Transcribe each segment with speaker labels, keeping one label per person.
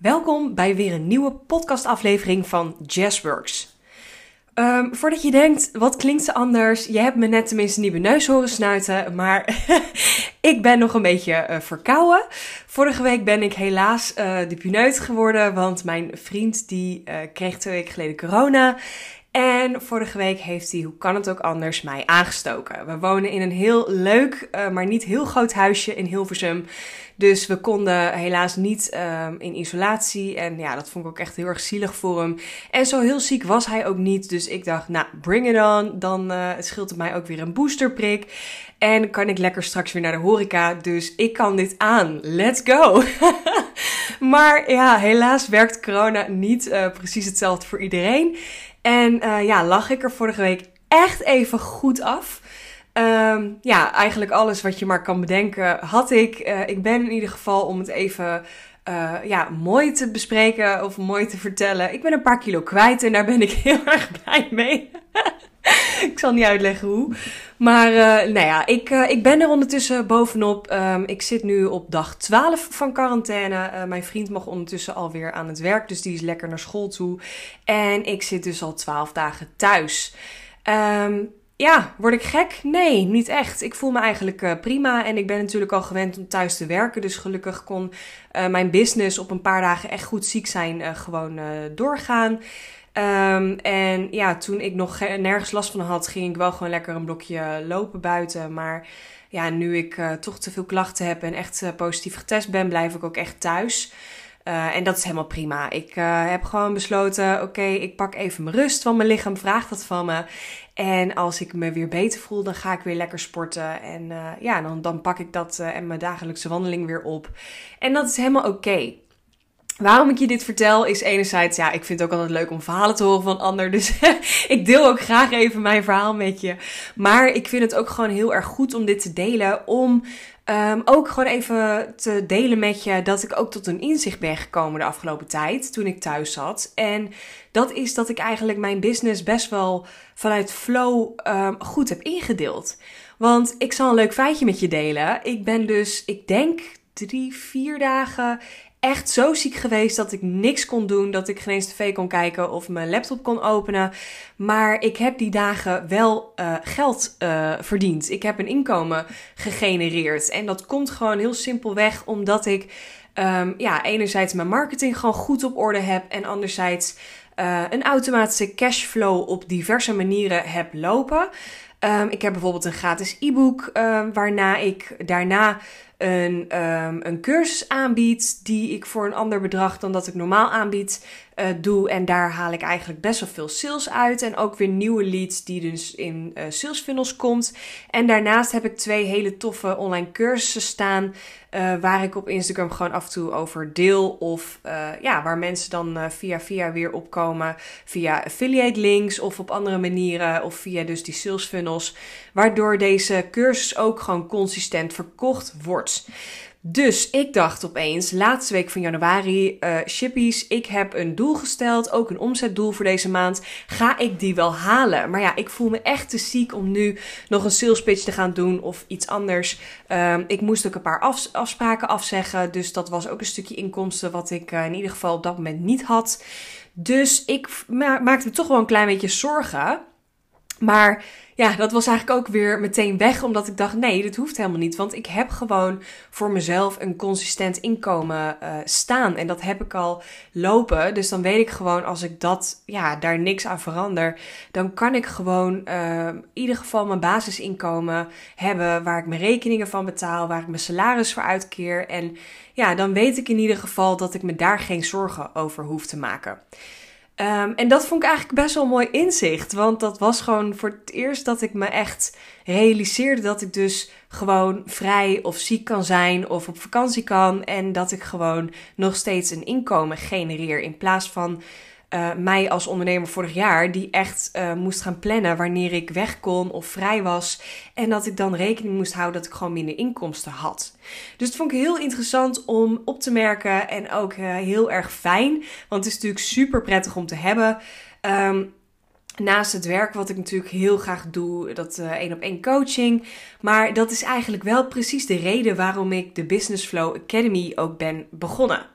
Speaker 1: Welkom bij weer een nieuwe podcastaflevering van Jazzworks. Um, voordat je denkt, wat klinkt ze anders? Je hebt me net tenminste niet mijn neus horen snuiten, maar ik ben nog een beetje uh, verkouden. Vorige week ben ik helaas uh, de puneut geworden, want mijn vriend die uh, kreeg twee weken geleden corona. En vorige week heeft hij, hoe kan het ook anders, mij aangestoken. We wonen in een heel leuk, uh, maar niet heel groot huisje in Hilversum. Dus we konden helaas niet um, in isolatie. En ja, dat vond ik ook echt heel erg zielig voor hem. En zo heel ziek was hij ook niet. Dus ik dacht, nou, bring it on. Dan uh, scheelt het mij ook weer een boosterprik. En kan ik lekker straks weer naar de horeca. Dus ik kan dit aan. Let's go! maar ja, helaas werkt corona niet uh, precies hetzelfde voor iedereen. En uh, ja, lag ik er vorige week echt even goed af. Um, ja, eigenlijk alles wat je maar kan bedenken had ik. Uh, ik ben in ieder geval om het even ja, mooi te bespreken of mooi te vertellen. Ik ben een paar kilo kwijt en daar ben ik heel erg blij mee. Ik zal niet uitleggen hoe. Maar uh, nou ja, ik, uh, ik ben er ondertussen bovenop. Um, ik zit nu op dag 12 van quarantaine. Uh, mijn vriend mag ondertussen alweer aan het werk, dus die is lekker naar school toe. En ik zit dus al 12 dagen thuis. Um, ja, word ik gek? Nee, niet echt. Ik voel me eigenlijk prima en ik ben natuurlijk al gewend om thuis te werken. Dus gelukkig kon mijn business op een paar dagen echt goed ziek zijn gewoon doorgaan. Um, en ja, toen ik nog nergens last van had, ging ik wel gewoon lekker een blokje lopen buiten. Maar ja, nu ik toch te veel klachten heb en echt positief getest ben, blijf ik ook echt thuis. Uh, en dat is helemaal prima. Ik heb gewoon besloten: oké, ik pak even mijn rust, want mijn lichaam vraagt dat van me. En als ik me weer beter voel, dan ga ik weer lekker sporten. En ja, dan, dan pak ik dat en mijn dagelijkse wandeling weer op. En dat is helemaal oké. Waarom ik je dit vertel is enerzijds, ja, ik vind het ook altijd leuk om verhalen te horen van anderen. Dus ik deel ook graag even mijn verhaal met je. Maar ik vind het ook gewoon heel erg goed om dit te delen. Om um, ook gewoon even te delen met je dat ik ook tot een inzicht ben gekomen de afgelopen tijd. Toen ik thuis zat. En dat is dat ik eigenlijk mijn business best wel vanuit flow um, goed heb ingedeeld. Want ik zal een leuk feitje met je delen. Ik ben dus, ik denk drie, vier dagen echt zo ziek geweest dat ik niks kon doen. Dat ik geen eens tv kon kijken of mijn laptop kon openen. Maar ik heb die dagen wel uh, geld uh, verdiend. Ik heb een inkomen gegenereerd. En dat komt gewoon heel simpelweg omdat ik um, ja, enerzijds mijn marketing gewoon goed op orde heb. En anderzijds uh, een automatische cashflow op diverse manieren heb lopen. Um, ik heb bijvoorbeeld een gratis e-book um, waarna ik daarna een, um, een cursus aanbied die ik voor een ander bedrag dan dat ik normaal aanbied uh, doe. En daar haal ik eigenlijk best wel veel sales uit. En ook weer nieuwe leads die dus in uh, sales funnels komt. En daarnaast heb ik twee hele toffe online cursussen staan. Uh, waar ik op Instagram gewoon af en toe over deel. Of ja, waar mensen dan via via weer opkomen. Via affiliate links of op andere manieren. Of via dus die sales funnels. Waardoor deze cursus ook gewoon consistent verkocht wordt. Dus ik dacht opeens, laatste week van januari, shippies, ik heb een doel gesteld, ook een omzetdoel voor deze maand. Ga ik die wel halen? Maar ja, ik voel me echt te ziek om nu nog een sales pitch te gaan doen of iets anders. Um, ik moest ook een paar af, afspraken afzeggen, dus dat was ook een stukje inkomsten wat ik uh, in ieder geval op dat moment niet had. Dus ik ma maakte me toch wel een klein beetje zorgen. Maar ja, dat was eigenlijk ook weer meteen weg, omdat ik dacht: nee, dit hoeft helemaal niet. Want ik heb gewoon voor mezelf een consistent inkomen uh, staan. En dat heb ik al lopen. Dus dan weet ik gewoon, als ik dat, ja, daar niks aan verander, dan kan ik gewoon uh, in ieder geval mijn basisinkomen hebben. Waar ik mijn rekeningen van betaal, waar ik mijn salaris voor uitkeer. En ja, dan weet ik in ieder geval dat ik me daar geen zorgen over hoef te maken. Um, en dat vond ik eigenlijk best wel mooi inzicht. Want dat was gewoon voor het eerst dat ik me echt realiseerde dat ik dus gewoon vrij of ziek kan zijn of op vakantie kan. En dat ik gewoon nog steeds een inkomen genereer. In plaats van uh, mij als ondernemer vorig jaar, die echt uh, moest gaan plannen wanneer ik weg kon of vrij was. En dat ik dan rekening moest houden dat ik gewoon minder inkomsten had. Dus het vond ik heel interessant om op te merken en ook uh, heel erg fijn. Want het is natuurlijk super prettig om te hebben. Um, Naast het werk wat ik natuurlijk heel graag doe, dat één op één coaching. Maar dat is eigenlijk wel precies de reden waarom ik de Business Flow Academy ook ben begonnen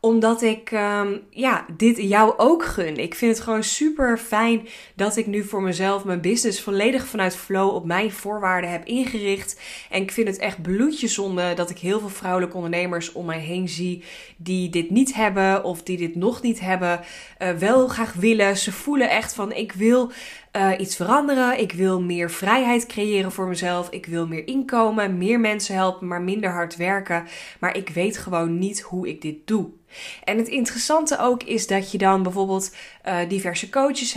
Speaker 1: omdat ik um, ja, dit jou ook gun. Ik vind het gewoon super fijn dat ik nu voor mezelf mijn business volledig vanuit flow op mijn voorwaarden heb ingericht. En ik vind het echt bloedjezonde dat ik heel veel vrouwelijke ondernemers om mij heen zie die dit niet hebben of die dit nog niet hebben, uh, wel graag willen. Ze voelen echt van ik wil uh, iets veranderen. Ik wil meer vrijheid creëren voor mezelf. Ik wil meer inkomen, meer mensen helpen, maar minder hard werken. Maar ik weet gewoon niet hoe ik dit doe. En het interessante ook is dat je dan bijvoorbeeld uh, diverse coaches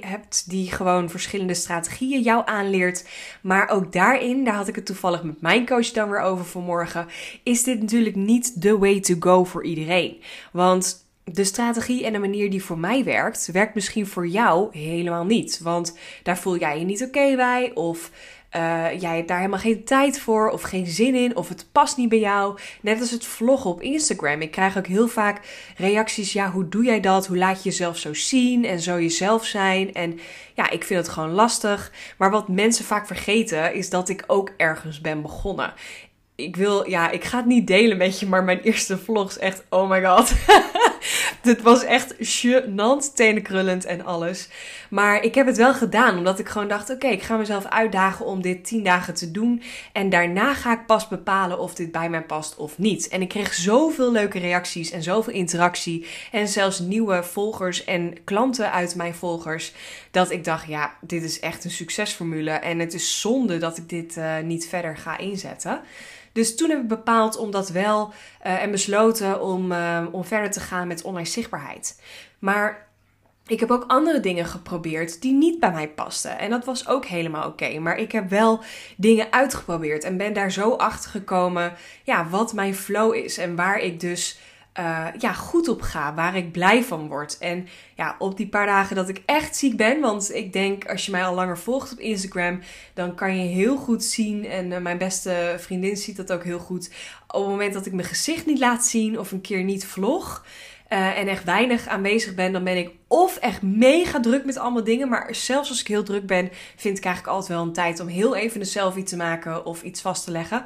Speaker 1: hebt die gewoon verschillende strategieën jou aanleert. Maar ook daarin, daar had ik het toevallig met mijn coach dan weer over vanmorgen, is dit natuurlijk niet the way to go voor iedereen. Want de strategie en de manier die voor mij werkt, werkt misschien voor jou helemaal niet. Want daar voel jij je niet oké bij, of uh, jij hebt daar helemaal geen tijd voor, of geen zin in, of het past niet bij jou. Net als het vloggen op Instagram. Ik krijg ook heel vaak reacties: ja, hoe doe jij dat? Hoe laat je jezelf zo zien en zo jezelf zijn? En ja, ik vind het gewoon lastig. Maar wat mensen vaak vergeten, is dat ik ook ergens ben begonnen ik wil, ja, ik ga het niet delen met je, maar mijn eerste vlogs echt, oh my god. Dit was echt gênant, tenenkrullend en alles. Maar ik heb het wel gedaan, omdat ik gewoon dacht, oké, ik ga mezelf uitdagen om dit 10 dagen te doen. En daarna ga ik pas bepalen of dit bij mij past of niet. En ik kreeg zoveel leuke reacties en zoveel interactie. En zelfs nieuwe volgers en klanten uit mijn volgers. Dat ik dacht, ja, dit is echt een succesformule. En het is zonde dat ik dit uh, niet verder ga inzetten. Dus toen heb ik bepaald om dat wel uh, en besloten om, uh, om verder te gaan met online zichtbaarheid. Maar ik heb ook andere dingen geprobeerd die niet bij mij pasten. En dat was ook helemaal oké. Maar ik heb wel dingen uitgeprobeerd en ben daar zo achter gekomen ja, wat mijn flow is en waar ik dus uh, ja, goed op ga, waar ik blij van word. En ja, op die paar dagen dat ik echt ziek ben, want ik denk als je mij al langer volgt op Instagram, dan kan je heel goed zien, en uh, mijn beste vriendin ziet dat ook heel goed, op het moment dat ik mijn gezicht niet laat zien of een keer niet vlog. Uh, en echt weinig aanwezig ben, dan ben ik of echt mega druk met allemaal dingen. Maar zelfs als ik heel druk ben, vind ik eigenlijk altijd wel een tijd om heel even een selfie te maken of iets vast te leggen.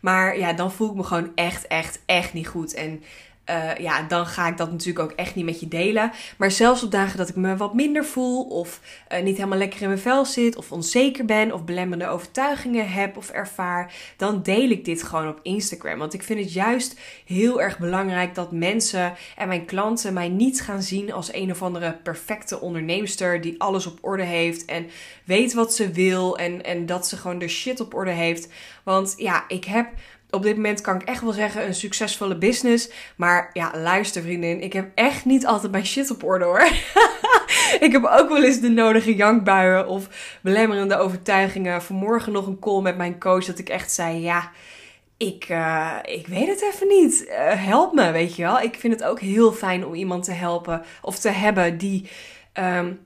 Speaker 1: Maar ja, dan voel ik me gewoon echt, echt, echt niet goed. En uh, ja, dan ga ik dat natuurlijk ook echt niet met je delen. Maar zelfs op dagen dat ik me wat minder voel, of uh, niet helemaal lekker in mijn vel zit, of onzeker ben, of belemmerende overtuigingen heb of ervaar, dan deel ik dit gewoon op Instagram. Want ik vind het juist heel erg belangrijk dat mensen en mijn klanten mij niet gaan zien als een of andere perfecte onderneemster die alles op orde heeft en weet wat ze wil en, en dat ze gewoon de shit op orde heeft. Want ja, ik heb op dit moment kan ik echt wel zeggen een succesvolle business. Maar ja, luister vriendin, ik heb echt niet altijd mijn shit op orde hoor. ik heb ook wel eens de nodige jankbuien of belemmerende overtuigingen. Vanmorgen nog een call met mijn coach dat ik echt zei, ja, ik, uh, ik weet het even niet. Uh, help me, weet je wel. Ik vind het ook heel fijn om iemand te helpen of te hebben die um,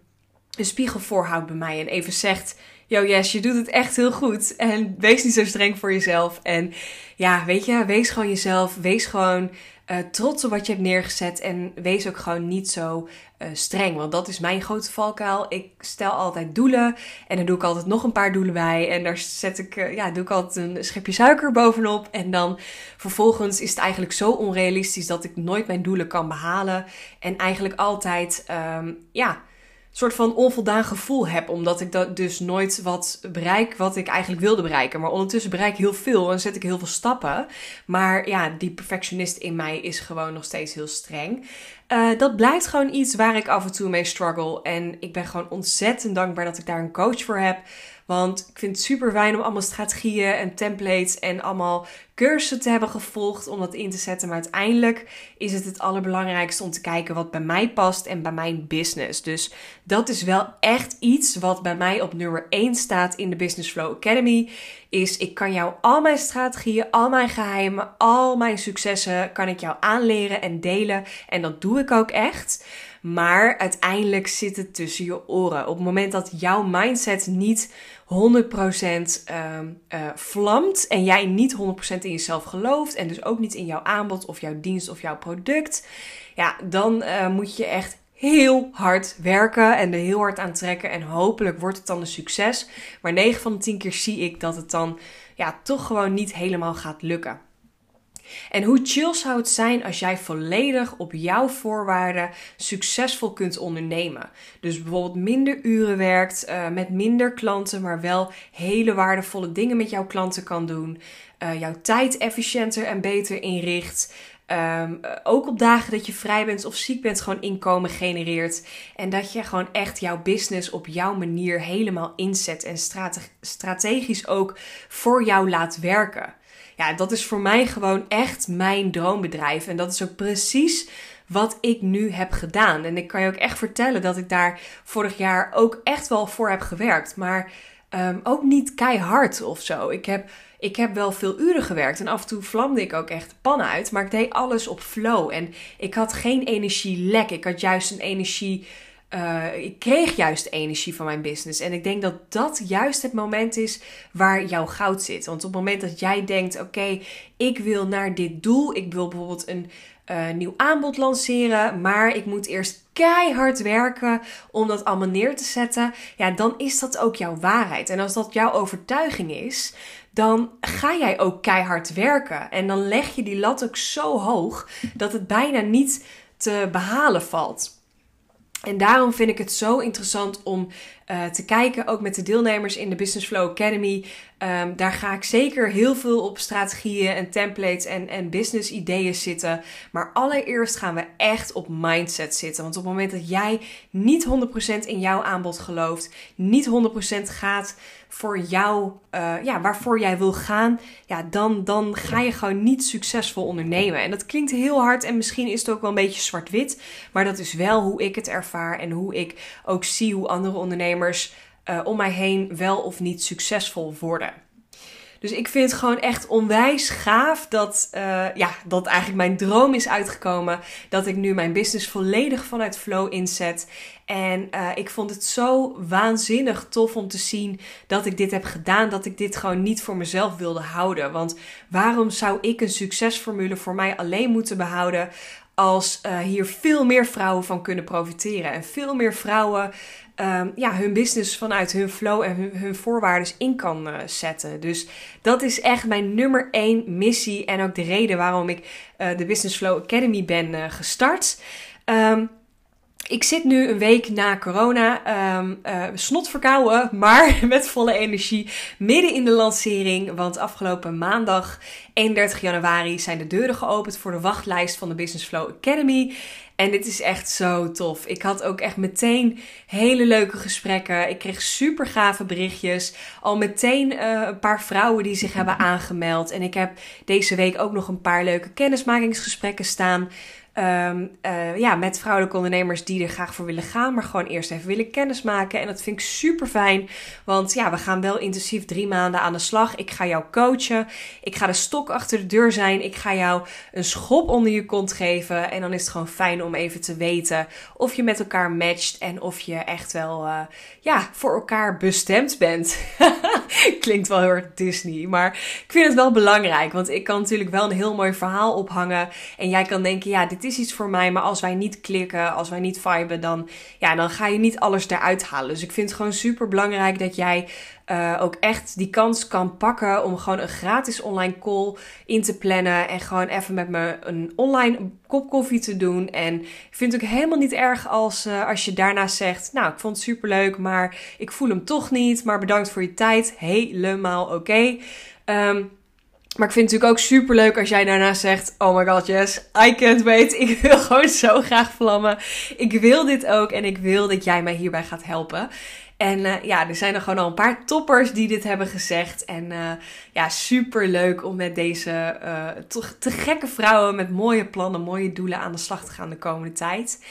Speaker 1: een spiegel voorhoudt bij mij en even zegt yo yes, je doet het echt heel goed. En wees niet zo streng voor jezelf. En ja, weet je, wees gewoon jezelf. Wees gewoon uh, trots op wat je hebt neergezet. En wees ook gewoon niet zo uh, streng. Want dat is mijn grote valkuil. Ik stel altijd doelen. En dan doe ik altijd nog een paar doelen bij. En daar zet ik, uh, ja, doe ik altijd een schepje suiker bovenop. En dan vervolgens is het eigenlijk zo onrealistisch dat ik nooit mijn doelen kan behalen. En eigenlijk altijd, um, ja soort van onvoldaan gevoel heb. Omdat ik dat dus nooit wat bereik wat ik eigenlijk wilde bereiken. Maar ondertussen bereik ik heel veel en zet ik heel veel stappen. Maar ja, die perfectionist in mij is gewoon nog steeds heel streng. Uh, dat blijft gewoon iets waar ik af en toe mee struggle. En ik ben gewoon ontzettend dankbaar dat ik daar een coach voor heb. Want ik vind het super fijn om allemaal strategieën en templates en allemaal cursussen te hebben gevolgd om dat in te zetten. Maar uiteindelijk is het het allerbelangrijkste om te kijken wat bij mij past en bij mijn business. Dus dat is wel echt iets wat bij mij op nummer 1 staat in de Business Flow Academy. Is ik kan jou al mijn strategieën, al mijn geheimen, al mijn successen kan ik jou aanleren en delen. En dat doe ik ook echt. Maar uiteindelijk zit het tussen je oren. Op het moment dat jouw mindset niet 100% uh, uh, vlamt en jij niet 100% in jezelf gelooft en dus ook niet in jouw aanbod of jouw dienst of jouw product, ja, dan uh, moet je echt heel hard werken en er heel hard aan trekken en hopelijk wordt het dan een succes. Maar 9 van de 10 keer zie ik dat het dan ja, toch gewoon niet helemaal gaat lukken. En hoe chill zou het zijn als jij volledig op jouw voorwaarden succesvol kunt ondernemen? Dus bijvoorbeeld minder uren werkt, uh, met minder klanten, maar wel hele waardevolle dingen met jouw klanten kan doen. Uh, jouw tijd efficiënter en beter inricht. Um, ook op dagen dat je vrij bent of ziek bent, gewoon inkomen genereert. En dat je gewoon echt jouw business op jouw manier helemaal inzet. En strategisch ook voor jou laat werken. Ja, dat is voor mij gewoon echt mijn droombedrijf. En dat is ook precies wat ik nu heb gedaan. En ik kan je ook echt vertellen dat ik daar vorig jaar ook echt wel voor heb gewerkt. Maar um, ook niet keihard of zo. Ik heb ik heb wel veel uren gewerkt en af en toe vlamde ik ook echt pannen uit, maar ik deed alles op flow en ik had geen energielek. Ik had juist een energie. Uh, ik kreeg juist energie van mijn business. En ik denk dat dat juist het moment is waar jouw goud zit. Want op het moment dat jij denkt: oké, ik wil naar dit doel. Ik wil bijvoorbeeld een uh, nieuw aanbod lanceren. Maar ik moet eerst keihard werken om dat allemaal neer te zetten. Ja, dan is dat ook jouw waarheid. En als dat jouw overtuiging is, dan ga jij ook keihard werken. En dan leg je die lat ook zo hoog dat het bijna niet te behalen valt. En daarom vind ik het zo interessant om uh, te kijken, ook met de deelnemers in de Business Flow Academy. Um, daar ga ik zeker heel veel op strategieën en templates en, en business ideeën zitten. Maar allereerst gaan we echt op mindset zitten. Want op het moment dat jij niet 100% in jouw aanbod gelooft, niet 100% gaat voor jou, uh, ja, waarvoor jij wil gaan, ja, dan, dan ga je gewoon niet succesvol ondernemen. En dat klinkt heel hard en misschien is het ook wel een beetje zwart-wit. Maar dat is wel hoe ik het ervaar en hoe ik ook zie hoe andere uh, om mij heen wel of niet succesvol worden. Dus ik vind het gewoon echt onwijs gaaf dat, uh, ja, dat eigenlijk mijn droom is uitgekomen. Dat ik nu mijn business volledig vanuit flow inzet. En uh, ik vond het zo waanzinnig tof om te zien dat ik dit heb gedaan. Dat ik dit gewoon niet voor mezelf wilde houden. Want waarom zou ik een succesformule voor mij alleen moeten behouden als hier veel meer vrouwen van kunnen profiteren. En veel meer vrouwen um, ja, hun business vanuit hun flow en hun, hun voorwaarden in kan uh, zetten. Dus dat is echt mijn nummer één missie. En ook de reden waarom ik uh, de Business Flow Academy ben gestart. Um, ik zit nu een week na corona, um, snot verkouden, maar met volle energie, midden in de lancering. Want afgelopen maandag, 31 januari, zijn de deuren geopend voor de wachtlijst van de Business Flow Academy. En dit is echt zo tof. Ik had ook echt meteen hele leuke gesprekken. Ik kreeg super gave berichtjes. Al meteen uh, een paar vrouwen die zich hebben aangemeld. En ik heb deze week ook nog een paar leuke kennismakingsgesprekken staan. Um, uh, ja, met vrouwelijke ondernemers die er graag voor willen gaan, maar gewoon eerst even willen kennismaken. En dat vind ik super fijn, want ja, we gaan wel intensief drie maanden aan de slag. Ik ga jou coachen, ik ga de stok achter de deur zijn, ik ga jou een schop onder je kont geven. En dan is het gewoon fijn om even te weten of je met elkaar matcht en of je echt wel, uh, ja, voor elkaar bestemd bent. Klinkt wel heel erg Disney, maar ik vind het wel belangrijk, want ik kan natuurlijk wel een heel mooi verhaal ophangen. En jij kan denken, ja, dit is iets voor mij. Maar als wij niet klikken, als wij niet viben, dan, ja, dan ga je niet alles eruit halen. Dus ik vind het gewoon super belangrijk dat jij uh, ook echt die kans kan pakken om gewoon een gratis online call in te plannen. En gewoon even met me een online kop koffie te doen. En ik vind het ook helemaal niet erg als, uh, als je daarna zegt: Nou, ik vond het super leuk, maar ik voel hem toch niet. Maar bedankt voor je tijd. Helemaal oké. Um, maar ik vind het natuurlijk ook super leuk als jij daarna zegt: Oh my god, yes, I can't wait. Ik wil gewoon zo graag vlammen. Ik wil dit ook en ik wil dat jij mij hierbij gaat helpen. En uh, ja, er zijn er gewoon al een paar toppers die dit hebben gezegd. En uh, ja, super leuk om met deze uh, te gekke vrouwen met mooie plannen, mooie doelen aan de slag te gaan de komende tijd.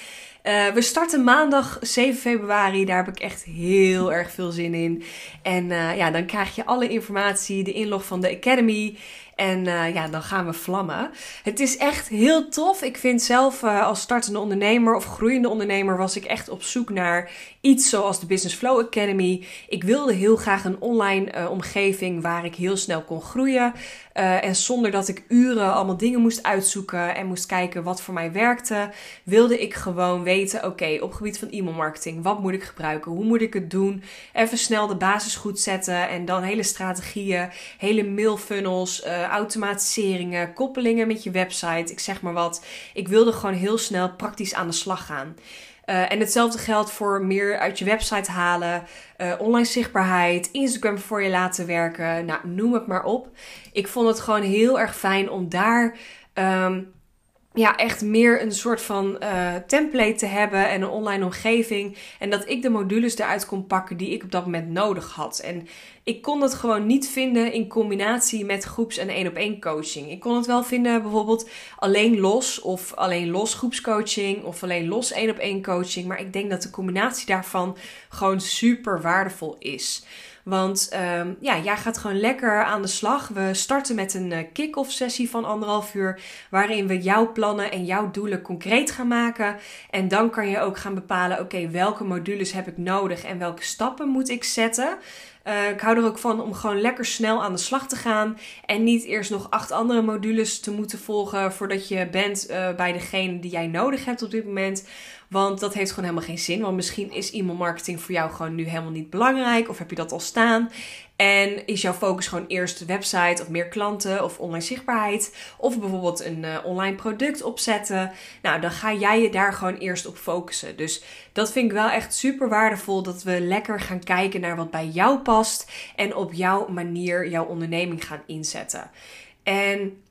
Speaker 1: Uh, we starten maandag 7 februari. Daar heb ik echt heel erg veel zin in. En uh, ja, dan krijg je alle informatie, de inlog van de Academy. En uh, ja, dan gaan we vlammen. Het is echt heel tof. Ik vind zelf als startende ondernemer of groeiende ondernemer was ik echt op zoek naar iets zoals de Business Flow Academy. Ik wilde heel graag een online omgeving waar ik heel snel kon groeien. Uh, en zonder dat ik uren allemaal dingen moest uitzoeken en moest kijken wat voor mij werkte, wilde ik gewoon weten: oké, op gebied van e-mailmarketing, wat moet ik gebruiken? Hoe moet ik het doen? Even snel de basis goed zetten en dan hele strategieën, hele mailfunnels, uh, automatiseringen, koppelingen met je website, ik zeg maar wat. Ik wilde gewoon heel snel praktisch aan de slag gaan. Uh, en hetzelfde geldt voor meer uit je website halen, uh, online zichtbaarheid, Instagram voor je laten werken. Nou, noem het maar op. Ik vond het gewoon heel erg fijn om daar um, ja, echt meer een soort van uh, template te hebben en een online omgeving. En dat ik de modules eruit kon pakken die ik op dat moment nodig had. En ik kon het gewoon niet vinden in combinatie met groeps- en één op één coaching. Ik kon het wel vinden bijvoorbeeld alleen los of alleen los groepscoaching of alleen los één op één coaching. Maar ik denk dat de combinatie daarvan gewoon super waardevol is. Want um, ja, jij gaat gewoon lekker aan de slag. We starten met een uh, kick-off sessie van anderhalf uur. Waarin we jouw plannen en jouw doelen concreet gaan maken. En dan kan je ook gaan bepalen: oké, welke modules heb ik nodig en welke stappen moet ik zetten. Uh, ik hou er ook van om gewoon lekker snel aan de slag te gaan. En niet eerst nog acht andere modules te moeten volgen voordat je bent uh, bij degene die jij nodig hebt op dit moment. Want dat heeft gewoon helemaal geen zin. Want misschien is e-mailmarketing voor jou gewoon nu helemaal niet belangrijk. Of heb je dat al staan. En is jouw focus gewoon eerst website of meer klanten of online zichtbaarheid. Of bijvoorbeeld een uh, online product opzetten. Nou, dan ga jij je daar gewoon eerst op focussen. Dus dat vind ik wel echt super waardevol. Dat we lekker gaan kijken naar wat bij jou past. En op jouw manier jouw onderneming gaan inzetten. En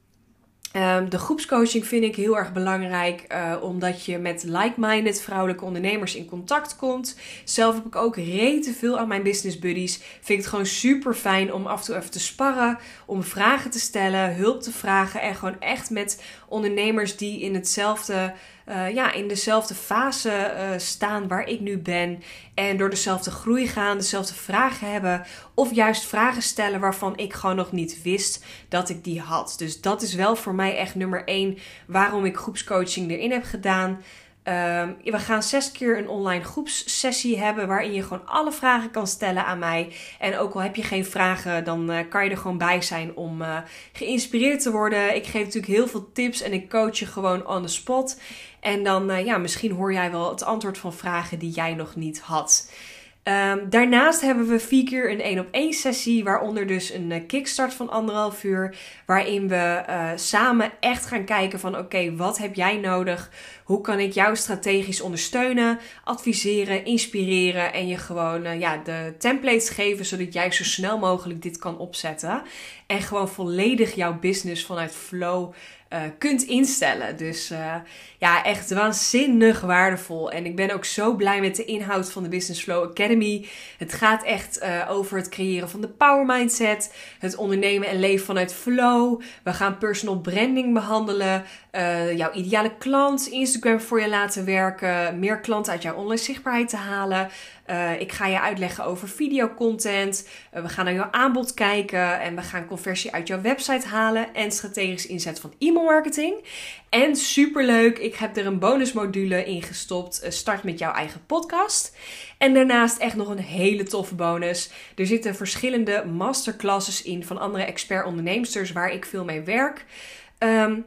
Speaker 1: Um, de groepscoaching vind ik heel erg belangrijk, uh, omdat je met like-minded vrouwelijke ondernemers in contact komt. Zelf heb ik ook rete veel aan mijn business buddies. Vind ik het gewoon super fijn om af en toe even te sparren, om vragen te stellen, hulp te vragen en gewoon echt met ondernemers die in hetzelfde uh, ja, in dezelfde fase uh, staan waar ik nu ben. En door dezelfde groei gaan, dezelfde vragen hebben. Of juist vragen stellen waarvan ik gewoon nog niet wist dat ik die had. Dus dat is wel voor mij echt nummer één waarom ik groepscoaching erin heb gedaan. Um, we gaan zes keer een online groepssessie hebben waarin je gewoon alle vragen kan stellen aan mij. En ook al heb je geen vragen, dan uh, kan je er gewoon bij zijn om uh, geïnspireerd te worden. Ik geef natuurlijk heel veel tips en ik coach je gewoon on the spot. En dan, uh, ja, misschien hoor jij wel het antwoord van vragen die jij nog niet had. Um, daarnaast hebben we vier keer een één op één sessie, waaronder dus een uh, kickstart van anderhalf uur, waarin we uh, samen echt gaan kijken van oké, wat heb jij nodig? Hoe kan ik jou strategisch ondersteunen, adviseren, inspireren en je gewoon uh, ja, de templates geven, zodat jij zo snel mogelijk dit kan opzetten en gewoon volledig jouw business vanuit flow uh, kunt instellen. Dus uh, ja, echt waanzinnig waardevol. En ik ben ook zo blij met de inhoud van de Business Flow Academy. Het gaat echt uh, over het creëren van de power mindset, het ondernemen en leven vanuit flow. We gaan personal branding behandelen, jouw ideale klant, Instagram voor je laten werken, meer klanten uit jouw online zichtbaarheid te halen. Uh, ik ga je uitleggen over videocontent. Uh, we gaan naar jouw aanbod kijken en we gaan conversie uit jouw website halen en strategisch inzet van e-mailmarketing. En superleuk, ik heb er een bonusmodule in gestopt. Start met jouw eigen podcast. En daarnaast echt nog een hele toffe bonus. Er zitten verschillende masterclasses in van andere expert onderneemsters waar ik veel mee werk. Um,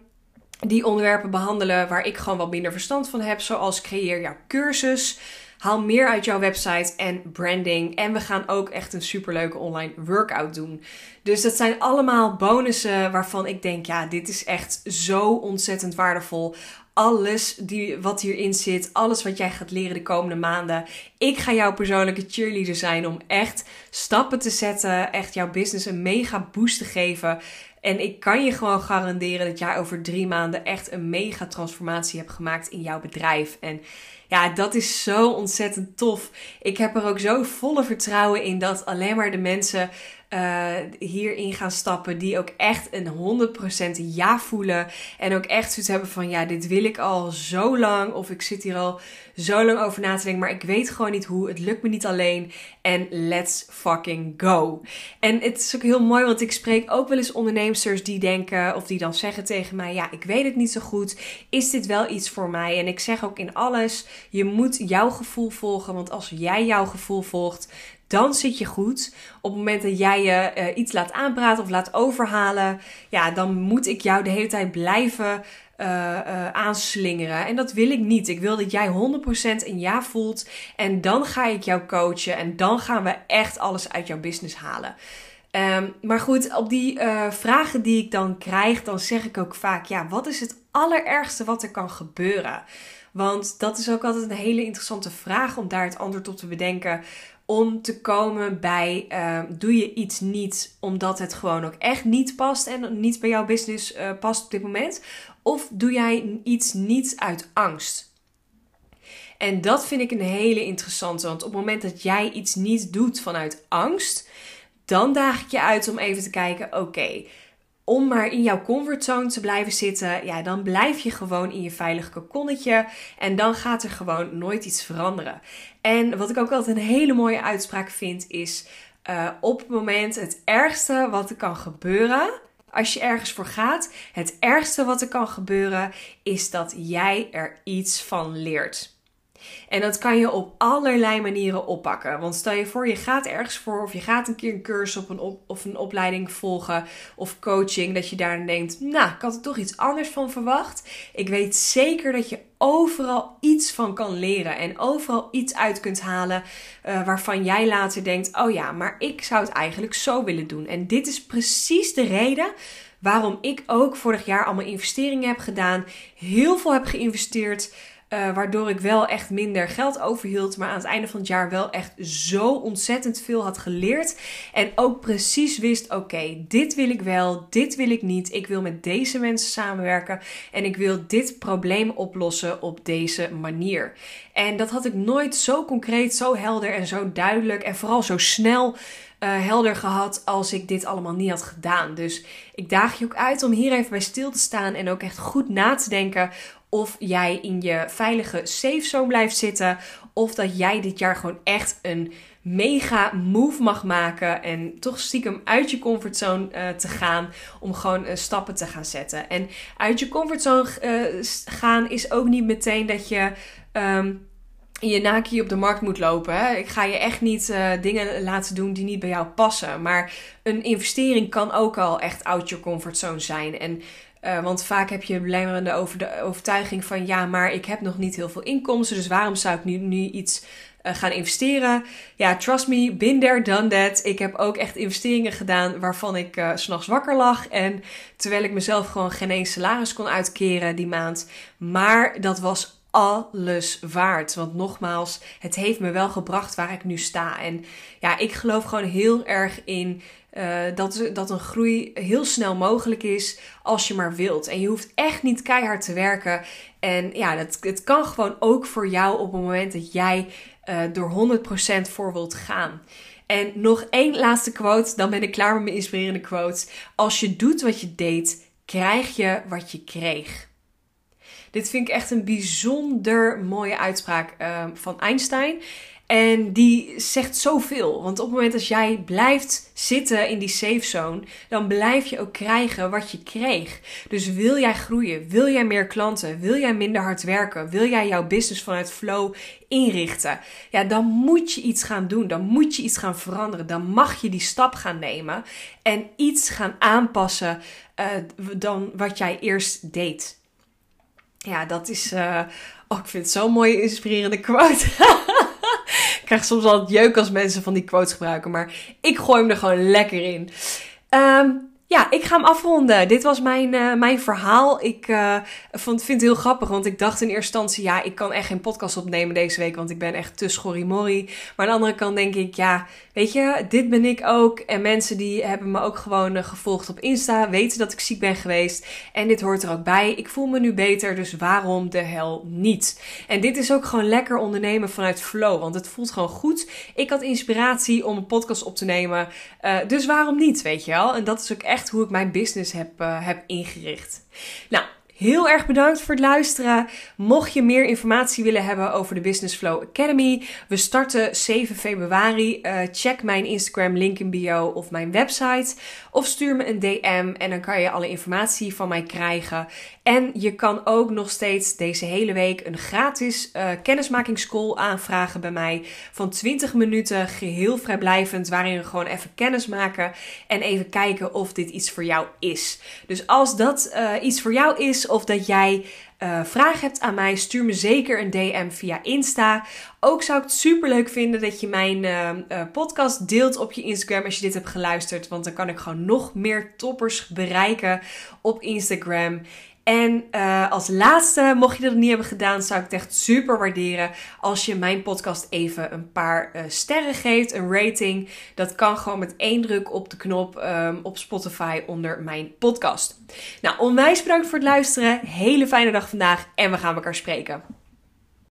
Speaker 1: die onderwerpen behandelen waar ik gewoon wat minder verstand van heb, zoals creëer jouw cursus. Haal meer uit jouw website en branding. En we gaan ook echt een superleuke online workout doen. Dus dat zijn allemaal bonussen waarvan ik denk, ja, dit is echt zo ontzettend waardevol alles die, wat hierin zit, alles wat jij gaat leren de komende maanden. Ik ga jouw persoonlijke cheerleader zijn om echt stappen te zetten, echt jouw business een mega boost te geven. En ik kan je gewoon garanderen dat jij over drie maanden echt een mega transformatie hebt gemaakt in jouw bedrijf. En ja, dat is zo ontzettend tof. Ik heb er ook zo volle vertrouwen in dat alleen maar de mensen uh, hierin gaan stappen die ook echt een 100% ja voelen. En ook echt zoiets hebben van ja, dit wil ik al zo lang. Of ik zit hier al zo lang over na te denken, maar ik weet gewoon niet hoe. Het lukt me niet alleen. En let's fucking go. En het is ook heel mooi, want ik spreek ook wel eens ondernemers die denken of die dan zeggen tegen mij: ja, ik weet het niet zo goed. Is dit wel iets voor mij? En ik zeg ook in alles: je moet jouw gevoel volgen, want als jij jouw gevoel volgt dan zit je goed. Op het moment dat jij je eh, iets laat aanpraten of laat overhalen, ja, dan moet ik jou de hele tijd blijven uh, uh, aanslingeren. En dat wil ik niet. Ik wil dat jij 100% een ja voelt. En dan ga ik jou coachen. En dan gaan we echt alles uit jouw business halen. Um, maar goed, op die vragen die ik dan krijg, dan zeg ik ook vaak: ja, wat is het allerergste wat er kan gebeuren? Want dat is ook altijd een hele interessante vraag om daar het antwoord op te bedenken. Om te komen bij: uh, doe je iets niet omdat het gewoon ook echt niet past en niet bij jouw business uh, past op dit moment? Of doe jij iets niet uit angst? En dat vind ik een hele interessante, want op het moment dat jij iets niet doet vanuit angst, dan daag ik je uit om even te kijken: oké, om maar in jouw comfortzone te blijven zitten, ja, dan blijf je gewoon in je veilig kokonnetje en dan gaat er gewoon nooit iets veranderen. En wat ik ook altijd een hele mooie uitspraak vind is: uh, op het moment het ergste wat er kan gebeuren. Als je ergens voor gaat, het ergste wat er kan gebeuren is dat jij er iets van leert. En dat kan je op allerlei manieren oppakken. Want stel je voor, je gaat ergens voor of je gaat een keer een cursus op een of een opleiding volgen of coaching. Dat je daar denkt, nou, ik had er toch iets anders van verwacht. Ik weet zeker dat je overal iets van kan leren en overal iets uit kunt halen uh, waarvan jij later denkt, oh ja, maar ik zou het eigenlijk zo willen doen. En dit is precies de reden waarom ik ook vorig jaar allemaal investeringen heb gedaan, heel veel heb geïnvesteerd. Uh, waardoor ik wel echt minder geld overhield. Maar aan het einde van het jaar wel echt zo ontzettend veel had geleerd. En ook precies wist: oké, dit wil ik wel, dit wil ik niet. Ik wil met deze mensen samenwerken. En ik wil dit probleem oplossen op deze manier. En dat had ik nooit zo concreet, zo helder en zo duidelijk. En vooral zo snel. Uh, helder gehad als ik dit allemaal niet had gedaan. Dus ik daag je ook uit om hier even bij stil te staan en ook echt goed na te denken of jij in je veilige safe zone blijft zitten. Of dat jij dit jaar gewoon echt een mega move mag maken. En toch stiekem uit je comfortzone uh, te gaan. Om gewoon uh, stappen te gaan zetten. En uit je comfortzone uh, gaan is ook niet meteen dat je. Um, je naki op de markt moet lopen. Ik ga je echt niet dingen laten doen die niet bij jou passen. Maar een investering kan ook al echt out your comfort zone zijn. En uh, want vaak heb je belemmerende over de overtuiging van ja, maar ik heb nog niet heel veel inkomsten, dus waarom zou ik nu, iets uh, gaan investeren? Ja, trust me, been there, done that. Ik heb ook echt investeringen gedaan waarvan ik uh, s'nachts wakker lag. En terwijl ik mezelf gewoon geen eens salaris kon uitkeren die maand. Maar dat was alles waard. Want nogmaals, het heeft me wel gebracht waar ik nu sta. En ja, ik geloof gewoon heel erg in uh, dat, dat een groei heel snel mogelijk is als je maar wilt. En je hoeft echt niet keihard te werken. En ja, dat, het kan gewoon ook voor jou op het moment dat jij uh, door 100% voor wilt gaan. En nog één laatste quote, dan ben ik klaar met mijn inspirerende quote. Als je doet wat je deed, krijg je wat je kreeg. Dit vind ik echt een bijzonder mooie uitspraak uh, van Einstein. En die zegt zoveel. Want op het moment dat jij blijft zitten in die safe zone, dan blijf je ook krijgen wat je kreeg. Dus wil jij groeien? Wil jij meer klanten? Wil jij minder hard werken? Wil jij jouw business vanuit flow inrichten? Ja, dan moet je iets gaan doen. Dan moet je iets gaan veranderen. Dan mag je die stap gaan nemen en iets gaan aanpassen uh, dan wat jij eerst deed. Ja, dat is. Uh, oh, ik vind het zo'n mooie inspirerende quote. ik krijg soms het jeuk als mensen van die quotes gebruiken, maar ik gooi hem er gewoon lekker in. Um, ja, ik ga hem afronden. Dit was mijn, uh, mijn verhaal. Ik uh, vond, vind het heel grappig, want ik dacht in eerste instantie, ja, ik kan echt geen podcast opnemen deze week, want ik ben echt te schorrimorri. Maar aan de andere kant denk ik, ja, weet je, dit ben ik ook. En mensen die hebben me ook gewoon uh, gevolgd op Insta, weten dat ik ziek ben geweest. En dit hoort er ook bij. Ik voel me nu beter, dus waarom de hel niet? En dit is ook gewoon lekker ondernemen vanuit flow, want het voelt gewoon goed. Ik had inspiratie om een podcast op te nemen, dus waarom niet, weet je wel? En dat is ook hoe ik mijn business heb, uh, heb ingericht. Nou, Heel erg bedankt voor het luisteren. Mocht je meer informatie willen hebben over de Business Flow Academy, we starten 7 februari. Uh, check mijn Instagram link in bio of mijn website. Of stuur me een DM en dan kan je alle informatie van mij krijgen. En je kan ook nog steeds deze hele week een gratis uh, kennismakingscall aanvragen bij mij. Van 20 minuten, geheel vrijblijvend, waarin we gewoon even kennis maken. En even kijken of dit iets voor jou is. Dus als dat uh, iets voor jou is, of dat jij uh, vraag hebt aan mij, stuur me zeker een DM via Insta. Ook zou ik het super leuk vinden dat je mijn podcast deelt op je Instagram als je dit hebt geluisterd. Want dan kan ik gewoon nog meer toppers bereiken op Instagram. En uh, als laatste, mocht je dat niet hebben gedaan, zou ik het echt super waarderen als je mijn podcast even een paar uh, sterren geeft, een rating. Dat kan gewoon met één druk op de knop um, op Spotify onder mijn podcast. Nou, onwijs bedankt voor het luisteren. Hele fijne dag vandaag en we gaan elkaar spreken.